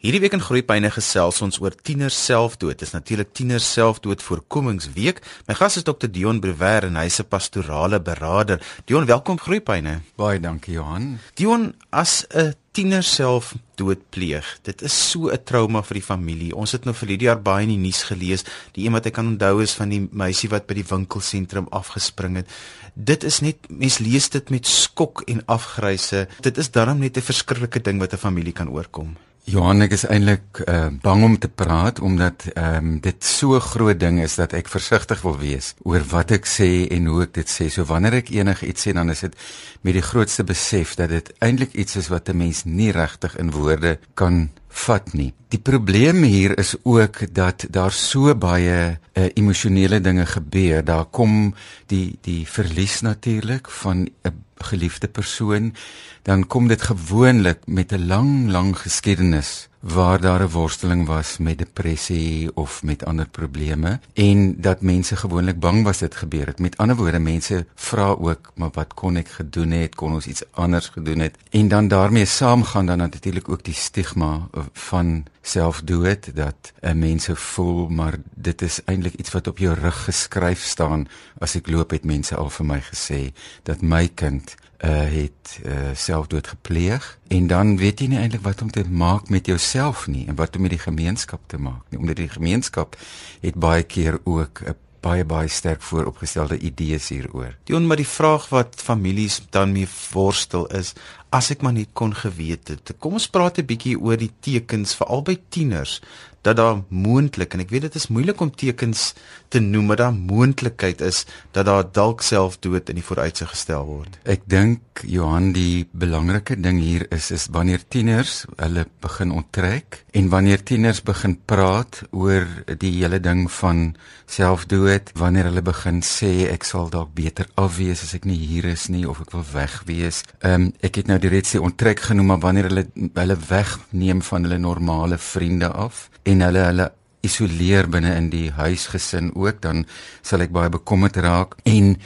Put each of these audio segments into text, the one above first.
Hierdie week in Groepyne gesels ons oor tieners selfdood. Dit is natuurlik tieners selfdood voorkomingsweek. My gas is Dr Dion Brewer en hy's 'n pastorale beraader. Dion, welkom Groepyne. Baie dankie Johan. Dion, as 'n tiener selfdood pleeg, dit is so 'n trauma vir die familie. Ons het nou vir hierdie jaar baie in die nuus gelees. Die een wat ek kan onthou is van die meisie wat by die winkelsentrum afgespring het. Dit is net mens lees dit met skok en afgryse. Dit is darm net 'n verskriklike ding wat 'n familie kan oorkom. Johan, ek is eintlik uh, bang om te praat omdat ehm um, dit so groot ding is dat ek versigtig wil wees oor wat ek sê en hoe ek dit sê. So wanneer ek enigiets sê, dan is dit met die grootste besef dat dit eintlik iets is wat 'n mens nie regtig in woorde kan vat nie. Die probleem hier is ook dat daar so baie uh, emosionele dinge gebeur. Daar kom die die verlies natuurlik van 'n geliefde persoon, dan kom dit gewoonlik met 'n lang, lang geskiedenis waar daar 'n worsteling was met depressie of met ander probleme en dat mense gewoonlik bang was dit gebeur het. Met ander woorde, mense vra ook, maar wat kon ek gedoen het? Kon ons iets anders gedoen het? En dan daarmee saamgaan dan natuurlik ook die stigma van selfdood dat 'n mense voel maar dit is eintlik iets wat op jou rug geskryf staan. As ek loop het mense al vir my gesê dat my kind uh, het uh, selfdood gepleeg en dan weet jy nie eintlik wat om te maak met jouself nie en wat om met die gemeenskap te maak nie omdat die gemeenskap het baie keer ook 'n baie baie sterk vooropgestelde idees hieroor. Die onmaar die vraag wat families dan mee worstel is as ek maar net kon geweet het. Kom ons praat 'n bietjie oor die tekens vir albei tieners dat daar moontlik en ek weet dit is moeilik om tekens te noem maar daar moontlikheid is dat daar dalk selfdood in die vooruitsig gestel word. Ek dink Johan die belangrike ding hier is is wanneer tieners hulle begin onttrek en wanneer tieners begin praat oor die hele ding van selfdood, wanneer hulle begin sê ek sal dalk beter afwees as ek nie hier is nie of ek wil wegwees. Ehm um, ek het nou direk sê onttrek genoem maar wanneer hulle hulle wegneem van hulle normale vriende af en hulle hulle isoleer binne in die huisgesin ook dan sal ek baie bekommerd raak. En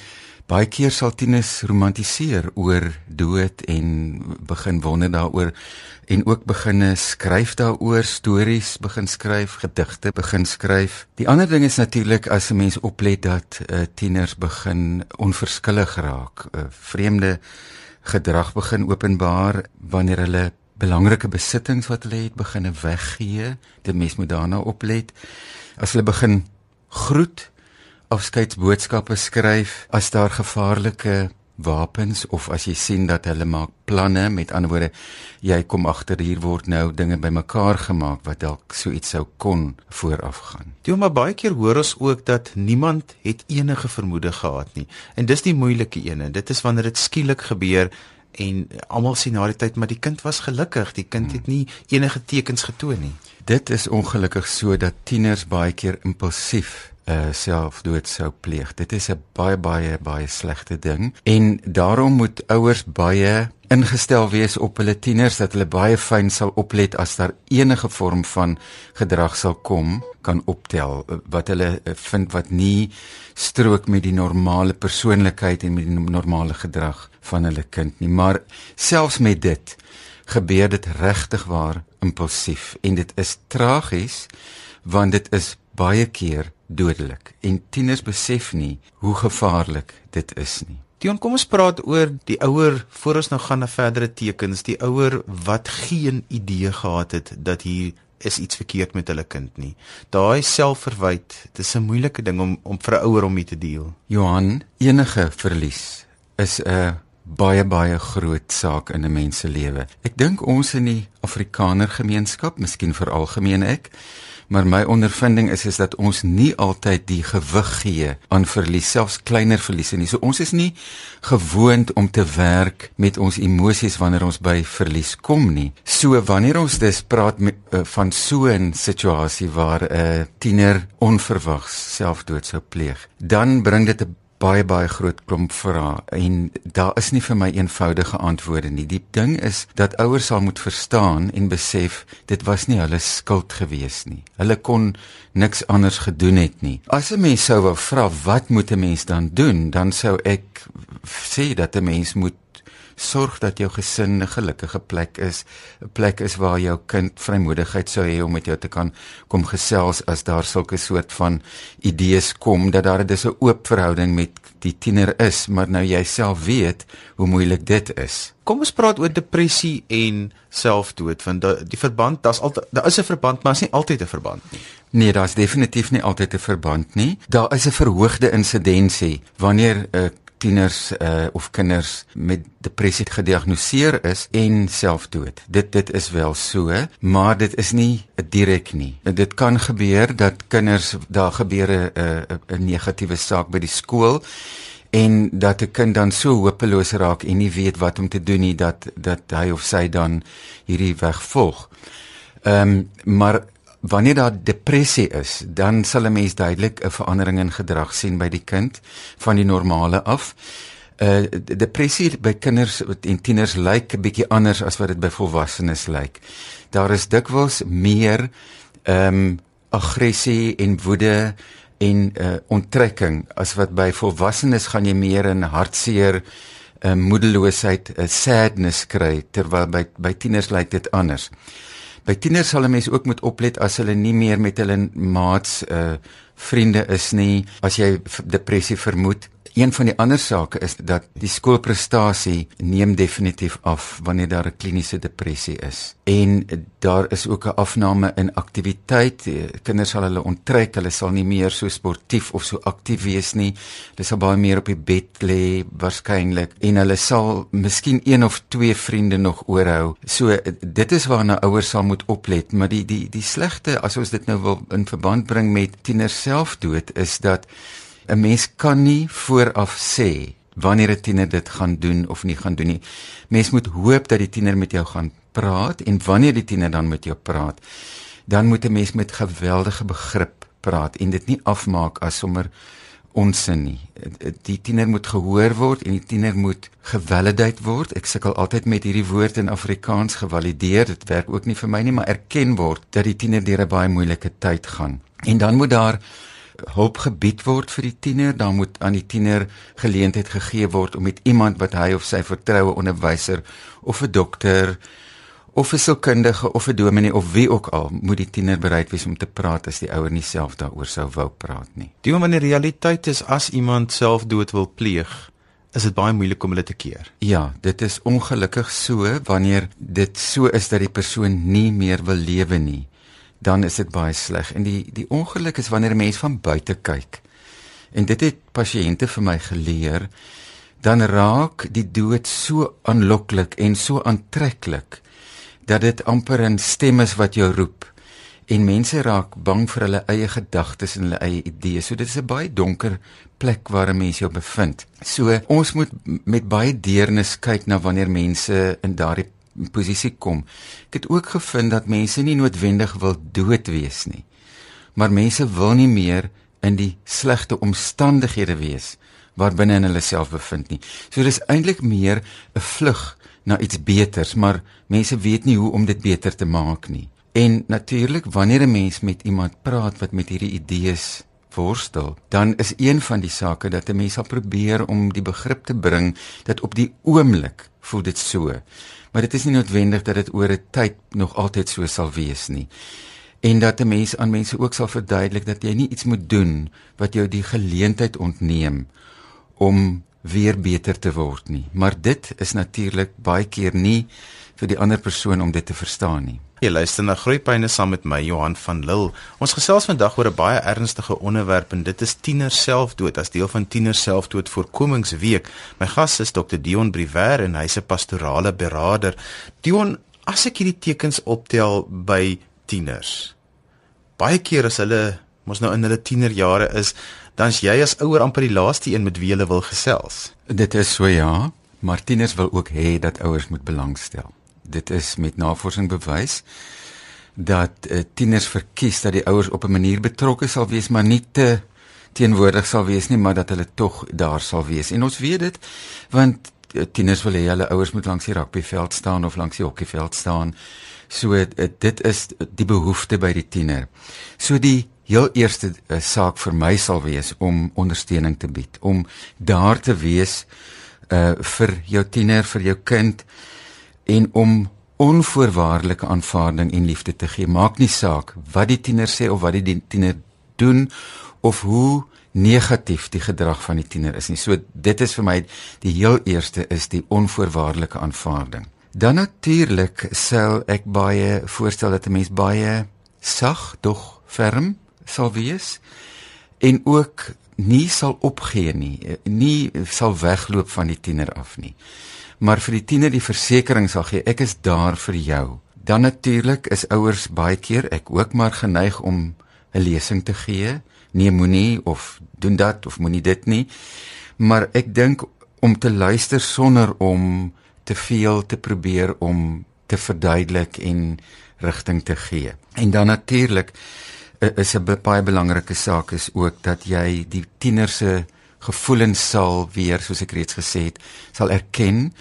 baie keer sal tieners romantiseer oor dood en begin wonder daaroor en ook begin skryf daaroor stories begin skryf gedigte begin skryf. Die ander ding is natuurlik as 'n mens oplet dat uh, tieners begin onverskillig raak. Uh, vreemde gedrag begin openbaar wanneer hulle belangrike besittings wat hulle het beginne weggee. Dit mens moet daarna oplet. As hulle begin groet afskeidsboodskappe skryf as daar gevaarlike wapens of as jy sien dat hulle maak planne met ander woorde jy kom agter hier word nou dinge bymekaar gemaak wat dalk so iets sou kon vooraf gaan. Jy maar baie keer hoor ons ook dat niemand het enige vermoede gehad nie. En dis die moeilike ene. Dit is wanneer dit skielik gebeur en almal sien na die tyd maar die kind was gelukkig. Die kind het nie enige tekens getoon nie. Dit is ongelukkig so dat tieners baie keer impulsief uh, selfdood sou pleeg. Dit is 'n baie baie baie slegte ding. En daarom moet ouers baie ingestel wees op hulle tieners dat hulle baie fyn sal oplet as daar enige vorm van gedrag sal kom kan optel eh, wat hulle eh, vind wat nie strook met die normale persoonlikheid en met die normale gedrag van hulle kind nie. Maar selfs met dit gebeur dit regtig waar impulsief en dit is tragies want dit is baie keer dodelik en tieners besef nie hoe gevaarlik dit is nie Dion, kom ons praat oor die ouer voor ons nou gaan na verdere tekens, die ouer wat geen idee gehad het dat hier is iets verkeerd met hulle kind nie. Daai selfverwyd, dit is 'n moeilike ding om om vir 'n ouer om mee te deel. Johan, enige verlies is 'n baie baie groot saak in 'n mens se lewe. Ek dink ons in die Afrikaner gemeenskap, miskien veral gemeen ek, maar my ondervinding is is dat ons nie altyd die gewig gee aan verlies selfs kleiner verliese nie. So ons is nie gewoond om te werk met ons emosies wanneer ons by verlies kom nie. So wanneer ons dus praat met, uh, van so 'n situasie waar 'n uh, tiener onverwags selfdood sou pleeg, dan bring dit 'n baie baie groot klomp vrae en daar is nie vir my eenvoudige antwoorde nie. Die ding is dat ouers sal moet verstaan en besef dit was nie hulle skuld gewees nie. Hulle kon niks anders gedoen het nie. As 'n mens sou wou vra wat moet 'n mens dan doen, dan sou ek sê dat 'n mens moet sorg dat jou gesin 'n gelukkige plek is, 'n plek is waar jou kind vrymoedigheid sou hê om met jou te kan kom gesels as daar sulke soort van idees kom dat daar dis 'n oop verhouding met die tiener is, maar nou jy self weet hoe moeilik dit is. Kom ons praat oor depressie en selfdood want die verband, daar's altyd daar is 'n verband, maar is nie altyd 'n verband nie. Nee, daar's definitief nie altyd 'n verband nie. Daar is 'n verhoogde insidensie wanneer 'n uh, tieners uh, of kinders met depressie gediagnoseer is en selfdood. Dit dit is wel so, maar dit is nie direk nie. Dit kan gebeur dat kinders daar gebeur 'n 'n negatiewe saak by die skool en dat 'n kind dan so hopeloos raak en nie weet wat om te doen nie dat dat hy of sy dan hierdie weg volg. Ehm um, maar wanneer daar depressie is, dan sal 'n mens duidelik 'n verandering in gedrag sien by die kind van die normale af. Uh depressie by kinders en tieners lyk 'n bietjie anders as wat dit by volwassenes lyk. Daar is dikwels meer ehm um, aggressie en woede en uh onttrekking as wat by volwassenes gaan jy meer in hartseer, uh, moedeloosheid, uh, sadness kry terwyl by by tieners lyk dit anders. By tieners sal 'n mens ook moet oplet as hulle nie meer met hulle maats uh vriende is nie, as jy depressie vermoed Een van die ander sake is dat die skoolprestasie neem definitief af wanneer daar 'n kliniese depressie is. En daar is ook 'n afname in aktiwiteit. Kinders sal hulle onttrek, hulle sal nie meer so sportief of so aktief wees nie. Hulle sal baie meer op die bed lê waarskynlik en hulle sal miskien een of twee vriende nog oorhou. So dit is waarna ouers sal moet oplet, maar die die die slegte as ons dit nou wil in verband bring met tieners selfdood is dat 'n mens kan nie vooraf sê wanneer 'n tiener dit gaan doen of nie gaan doen nie. Mens moet hoop dat die tiener met jou gaan praat en wanneer die tiener dan met jou praat, dan moet 'n mens met geweldige begrip praat en dit nie afmaak as sommer onsin nie. Die tiener moet gehoor word en die tiener moet gevalidate word. Ek sukkel altyd met hierdie woord in Afrikaans gevalideer. Dit werk ook nie vir my nie, maar erken word dat die tiener deur 'n baie moeilike tyd gaan. En dan moet daar hulp gebied word vir die tiener, dan moet aan die tiener geleentheid gegee word om met iemand wat hy of sy vertroue onderwyser of 'n dokter of 'n sielkundige of 'n dominee of wie ook al moet die tiener bereid wees om te praat as die ouer nie self daaroor sou wou praat nie. Die wanneer die realiteit is as iemand selfdood wil pleeg, is dit baie moeilik om hulle te keer. Ja, dit is ongelukkig so wanneer dit so is dat die persoon nie meer wil lewe nie dan is dit baie sleg. En die die ongeluk is wanneer 'n mens van buite kyk. En dit het pasiënte vir my geleer, dan raak die dood so aanloklik en so aantreklik dat dit amper 'n stem is wat jou roep. En mense raak bang vir hulle eie gedagtes en hulle eie idees. So dit is 'n baie donker plek waar 'n mens jou bevind. So ons moet met baie deernis kyk na wanneer mense in daardie posisie kom. Ek het ook gevind dat mense nie noodwendig wil dood wees nie. Maar mense wil nie meer in die slegte omstandighede wees waarbinne hulle self bevind nie. So dis eintlik meer 'n vlug na iets beters, maar mense weet nie hoe om dit beter te maak nie. En natuurlik wanneer 'n mens met iemand praat wat met hierdie idees worstel, dan is een van die sake dat 'n mens sal probeer om die begrip te bring dat op die oomblik voel dit so maar dit is nie noodwendig dat dit oor 'n tyd nog altyd so sal wees nie. En dat 'n mens aan mense ook sal verduidelik dat jy nie iets moet doen wat jou die geleentheid ontneem om weer beter te word nie. Maar dit is natuurlik baie keer nie vir die ander persoon om dit te verstaan nie. Jy luister na Groepyne saam met my Johan van Lille. Ons gesels vandag oor 'n baie ernstige onderwerp en dit is tiener selfdood as deel van tiener selfdood voorkomingsweek. My gas is Dr Dion Briwer en hy's 'n pastorale beraader. Dion, as ek hierdie tekens optel by tieners. Baie keer as hulle mos nou in hulle tienerjare is, dan's jy as ouer amper die laaste een met wie hulle wil gesels. Dit is so ja, maar tieners wil ook hê dat ouers moet belangstel. Dit is met navorsing bewys dat uh, tieners verkies dat die ouers op 'n manier betrokke sal wees maar nie te teenwoordig sal wees nie maar dat hulle tog daar sal wees. En ons weet dit want uh, tieners wil hê hulle ouers moet langs die rugbyveld staan of langs die hokkieveld staan. So uh, dit is die behoefte by die tiener. So die heel eerste uh, saak vir my sal wees om ondersteuning te bied om daar te wees uh vir jou tiener, vir jou kind en om onvoorwaardelike aanvaarding en liefde te gee. Maak nie saak wat die tiener sê of wat die tiener doen of hoe negatief die gedrag van die tiener is nie. So dit is vir my die heel eerste is die onvoorwaardelike aanvaarding. Dan natuurlik sal ek baie voorstel dat 'n mens baie sag, dog ferm sal wees en ook nie sal opgee nie, nie sal wegloop van die tiener af nie. Maar vir die tiener die versekering sal gee, ek is daar vir jou. Dan natuurlik is ouers baie keer ek ook maar geneig om 'n lesing te gee nee moenie of doen dat of moenie dit nie. Maar ek dink om te luister sonder om te veel te probeer om te verduidelik en rigting te gee. En dan natuurlik is 'n baie belangrike saak is ook dat jy die tiener se gevoelens sal weer soos ek reeds gesê het, sal erken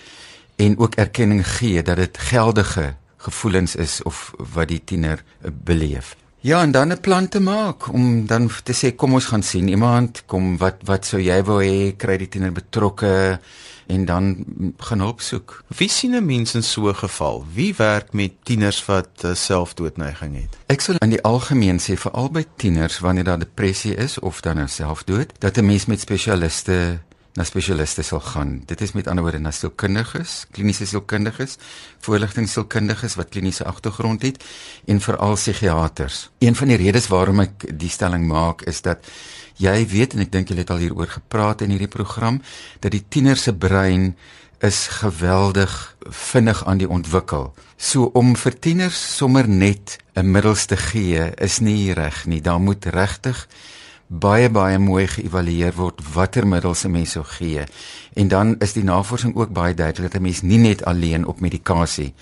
en ook erkenning gee dat dit geldige gevoelens is of wat die tiener eh, beleef. Ja, en dan 'n plan te maak om dan te sê kom ons gaan sien iemand, kom wat wat sou jy wou hê kry die tiener betrokke en dan gaan hulp soek. Wie sien 'n mens in so 'n geval? Wie werk met tieners wat uh, selfdoodneiging het? Ek sal in die algemeen sê vir albei tieners wanneer daar depressie is of dan nou selfdood, dat 'n mens met spesialiste na spesialiste sal gaan. Dit is met ander woorde na sielkundiges, kliniese sielkundiges, voorligtingsielkundiges wat kliniese agtergrond het en veral psigiaters. Een van die redes waarom ek die stelling maak is dat jy weet en ek dink jy het al hieroor gepraat in hierdie program dat die tiener se brein is geweldig vinnig aan die ontwikkel. So om vir tieners sommer net 'n middels te gee is nie reg nie. Daar moet regtig baie baie mooi geëvalueer word watter middels 'n mens sou gee. En dan is die navorsing ook baie duidelik dat 'n mens nie net alleen op medikasie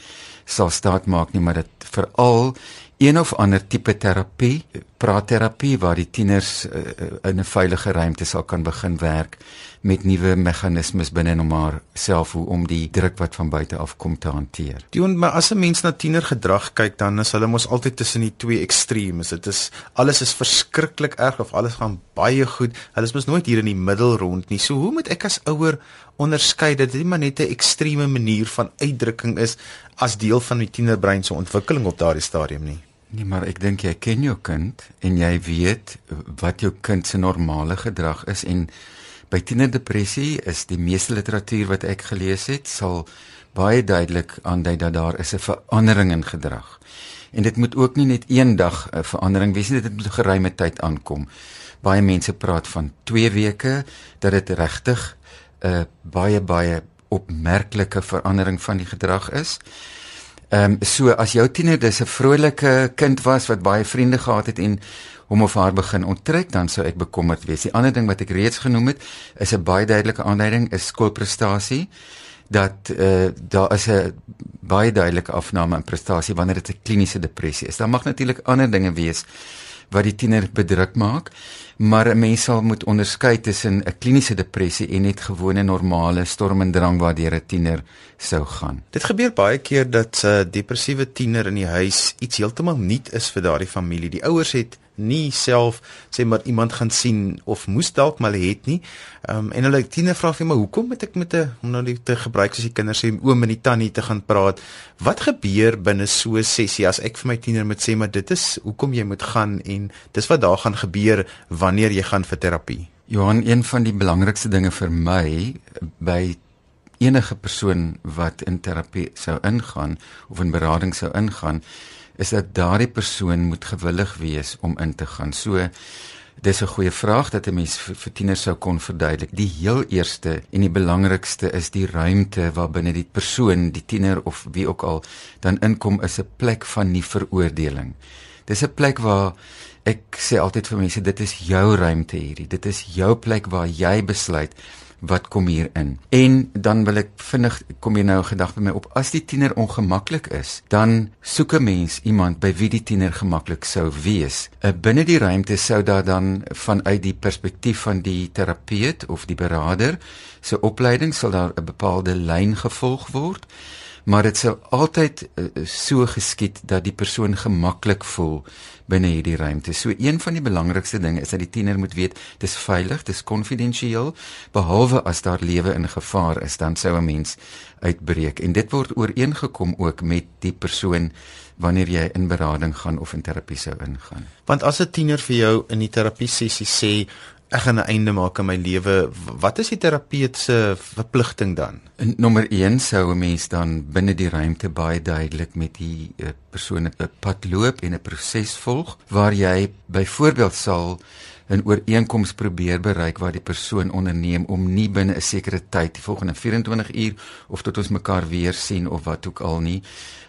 sal staat maak nie, maar dit veral een of ander tipe terapie, praatterapie waar die tieners uh, in 'n veilige ruimte sal kan begin werk met nuwe meganismes binne om haar self hoe om die druk wat van buite af kom te hanteer. Dion, maar as 'n mens na tienergedrag kyk, dan is hulle mos altyd tussen die twee ekstremes. Dit is alles is verskriklik erg of alles gaan baie goed. Hulle is mos nooit hier in die middel rond nie. So hoe moet ek as ouer onderskei dat dit maar net 'n ekstreme manier van uitdrukking is as deel van die tienerbrein se ontwikkeling op daardie stadium nie? Nee, maar ek dink jy ken jou kind en jy weet wat jou kind se normale gedrag is en by tienerdepressie is die meeste literatuur wat ek gelees het sal baie duidelik aandui dat daar is 'n verandering in gedrag. En dit moet ook nie net eendag 'n verandering wees nie, dit moet geruime tyd aankom. Baie mense praat van 2 weke dat dit regtig 'n baie baie opmerklike verandering van die gedrag is. Ehm um, so as jou tiener dis 'n vrolike kind was wat baie vriende gehad het en hom of haar begin onttrek, dan sou ek bekommerd wees. Die ander ding wat ek reeds genoem het, is 'n baie duidelike aanduiding is skoolprestasie dat uh, daar is 'n baie duidelike afname in prestasie wanneer dit 'n kliniese depressie is. Daar mag natuurlik ander dinge wees wat die tiener bedruk maak, maar 'n mens sal moet onderskei tussen 'n kliniese depressie en net gewone normale storm en drang waardeur 'n tiener sou gaan. Dit gebeur baie keer dat 'n uh, depressiewe tiener in die huis iets heeltemal nuut is vir daardie familie. Die ouers het nie self sê maar iemand gaan sien of moes dalk maar het nie. Ehm um, en hulle tiener vra vir my hoekom moet ek met 'n om nou die te gebruik as die kinders sê oom en die tannie te gaan praat. Wat gebeur binne so 'n sessie as ek vir my tiener moet sê maar dit is hoekom jy moet gaan en dis wat daar gaan gebeur wanneer jy gaan vir terapie. Johan, een van die belangrikste dinge vir my by enige persoon wat in terapie sou ingaan of in berading sou ingaan is dat daardie persoon moet gewillig wees om in te gaan. So dis 'n goeie vraag dat 'n mens vir tieners sou kon verduidelik. Die heel eerste en die belangrikste is die ruimte waarbinne die persoon, die tiener of wie ook al dan inkom is 'n plek van nie veroordeling. Dis 'n plek waar ek sê altyd vir mense dit is jou ruimte hierdie. Dit is jou plek waar jy besluit wat kom hier in. En dan wil ek vinnig kom jy nou 'n gedagte by my op as die tiener ongemaklik is, dan soek 'n mens iemand by wie die tiener gemaklik sou wees. Uh, binne die ruimte sou daar dan vanuit die perspektief van die terapeut of die beraader se opleiding sal daar 'n bepaalde lyn gevolg word maar dit sal altyd uh, so geskied dat die persoon gemaklik voel binne hierdie ruimte. So een van die belangrikste dinge is dat die tiener moet weet dis veilig, dis konfidensieel, behalwe as daar lewe in gevaar is, dan sou 'n mens uitbreek. En dit word ooreengekom ook met die persoon wanneer jy in berading gaan of in terapie sou ingaan. Want as 'n tiener vir jou in die terapie sessie sê ek gaan 'n einde maak aan my lewe. Wat is die terapeut se verpligting dan? In nommer 1 sou 'n mens dan binne die ruimte baie duidelik met die uh, persoon 'n pad loop en 'n proses volg waar jy byvoorbeeld sal 'n ooreenkoms probeer bereik waar die persoon onderneem om nie binne 'n sekere tyd, die volgende 24 uur of tot ons mekaar weer sien of wat ook al nie,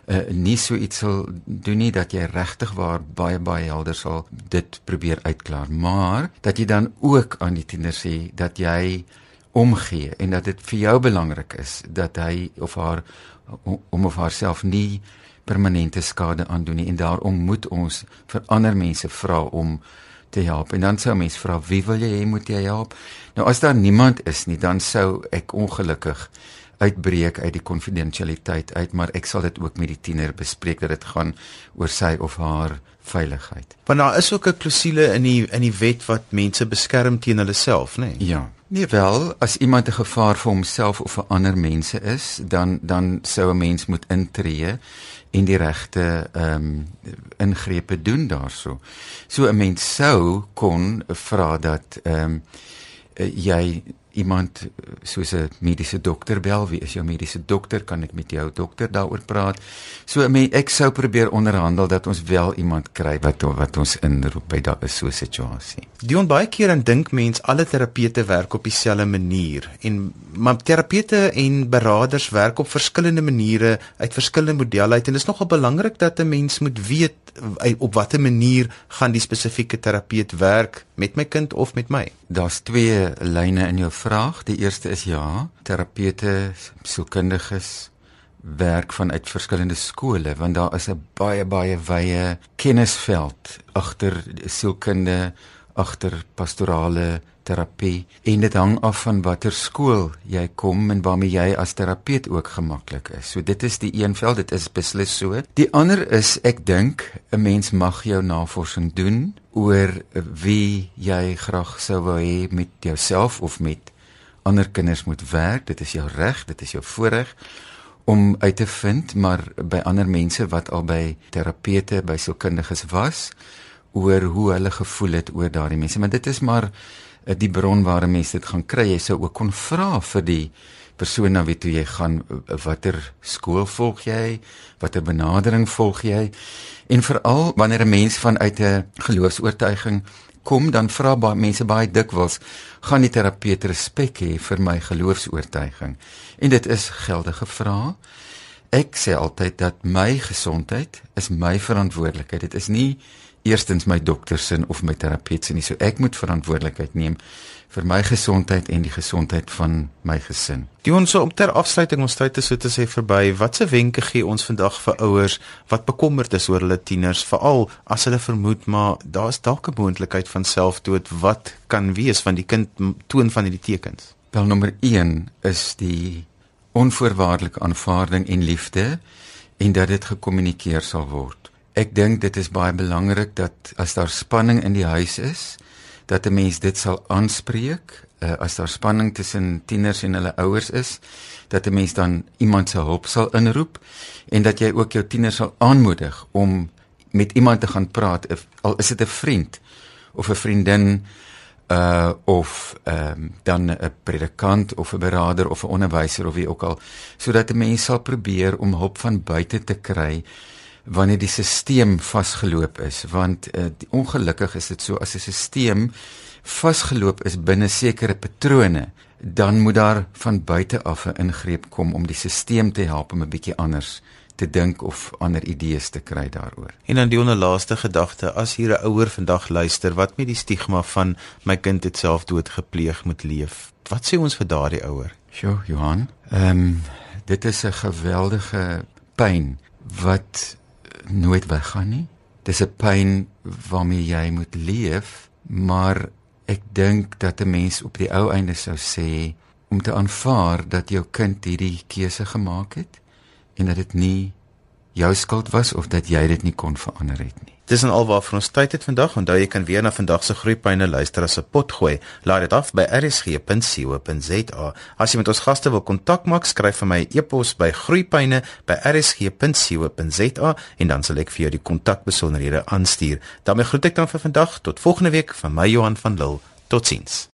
uh, nie so iets sal doen nie dat jy regtig waar baie baie helder sal dit probeer uitklaar, maar dat jy dan ook aan die tiener sê dat jy omgee en dat dit vir jou belangrik is dat hy of haar om of haarself nie permanente skade aandoen nie. En daarom moet ons vir ander mense vra om te help. En dan sou mens vra wie wil jy hê moet jy help? Nou as daar niemand is nie, dan sou ek ongelukkig uitbreek uit die konfidensialiteit uit, maar ek sal dit ook met die tiener bespreek dat dit gaan oor sy of haar veiligheid. Want daar is ook 'n klousule in die in die wet wat mense beskerm teen hulle self, nê? Nee? Ja. Nee wel, as iemand 'n gevaar vir homself of vir ander mense is, dan dan sou 'n mens moet intree en die regte ehm um, ingrepe doen daarso. So 'n mens sou kon vra dat ehm um, jy iemand soos 'n mediese dokter bel, wie is jou mediese dokter? Kan ek met jou dokter daaroor praat? So ek sou probeer onderhandel dat ons wel iemand kry wat wat ons inroep by daai so 'n situasie. Dion baie keer dan dink mens alle terapeute werk op dieselfde manier en maar terapeute en beraders werk op verskillende maniere uit verskillende modelle uit en dit is nogal belangrik dat 'n mens moet weet op watter manier gaan die spesifieke terapeut werk met my kind of met my. Daar's twee lyne in jou vraag. Die eerste is ja, terapeute, sielkundiges werk vanuit verskillende skole want daar is 'n baie baie wye kennisveld agter sielkunde, agter pastorale terapie en dit hang af van watter skool jy kom en waarmee jy as terapeut ook gemaklik is. So dit is die een veld, dit is beslis so. Die ander is ek dink 'n mens mag jou navorsing doen oor wie jy graag sou wou hê met jouself of met ander kinders moet werk. Dit is jou reg, dit is jou voorreg om uit te vind maar by ander mense wat al by terapeute, by sielkundiges was oor hoe hulle gevoel het oor daardie mense. Maar dit is maar Eh, die bron waar mense dit gaan kry. Jy sou ook kon vra vir die persoon na wie toe jy gaan eh, watter skool volg jy, watter benadering volg jy? En veral wanneer 'n mens vanuit 'n geloofs-oortuiging kom, dan vra baie mense baie dikwels, gaan die terapeut respek hê vir my geloofs-oortuiging? En dit is geldige vrae. Ek sê altyd dat my gesondheid is my verantwoordelikheid. Dit is nie eerstens my dokter se of my terapeut se nie. So ek moet verantwoordelikheid neem vir my gesondheid en die gesondheid van my gesin. Die ons om ter afsluiting ons tyd te so te sê verby. Watse wenke gee ons vandag vir ouers wat bekommerd is oor hulle tieners, veral as hulle vermoed maar daar's dalk 'n moontlikheid van selfdood wat kan wees van die kind toon van hierdie tekens? Wel nommer 1 is die onvoorwaardelike aanvaarding en liefde en dat dit gekommunikeer sal word. Ek dink dit is baie belangrik dat as daar spanning in die huis is, dat 'n mens dit sal aanspreek. Uh, as daar spanning tussen tieners en hulle ouers is, dat 'n mens dan iemand se hulp sal inroep en dat jy ook jou tieners sal aanmoedig om met iemand te gaan praat, al is dit 'n vriend of 'n vriendin uh of ehm um, dan 'n predikant of 'n beraader of 'n onderwyser of wie ook al sodat 'n mens sal probeer om hulp van buite te kry wanneer die stelsel vasgeloop is want uh, ongelukkig is dit so as 'n stelsel vasgeloop is binne sekere patrone dan moet daar van buite af 'n ingreep kom om die stelsel te help om 'n bietjie anders te dink of ander idees te kry daaroor. En dan die onderlaaste gedagte, as hier 'n ouer vandag luister wat met die stigma van my kind het selfdood gepleeg moet leef. Wat sê ons vir daardie ouer? Sjoe, Johan. Ehm um, dit is 'n geweldige pyn wat nooit weggaan nie. Dis 'n pyn waarmee jy moet leef, maar ek dink dat 'n mens op die ou einde sou sê om te aanvaar dat jou kind hierdie keuse gemaak het en dat dit nie jou skuld was of dat jy dit nie kon verander het nie. Dis en alwaar vir ons tyd het vandag. Onthou jy kan weer na vandag se groeipyne luister as 'n pot gooi. Laai dit af by rsg.co.za. As jy met ons gaste wil kontak maak, skryf vir my 'n e-pos by groeipyne@rsg.co.za en dan sal ek vir jou die kontakbesonderhede aanstuur. daarmee groet ek dan vir vandag tot volgende week van my Johan van Lille. Totsiens.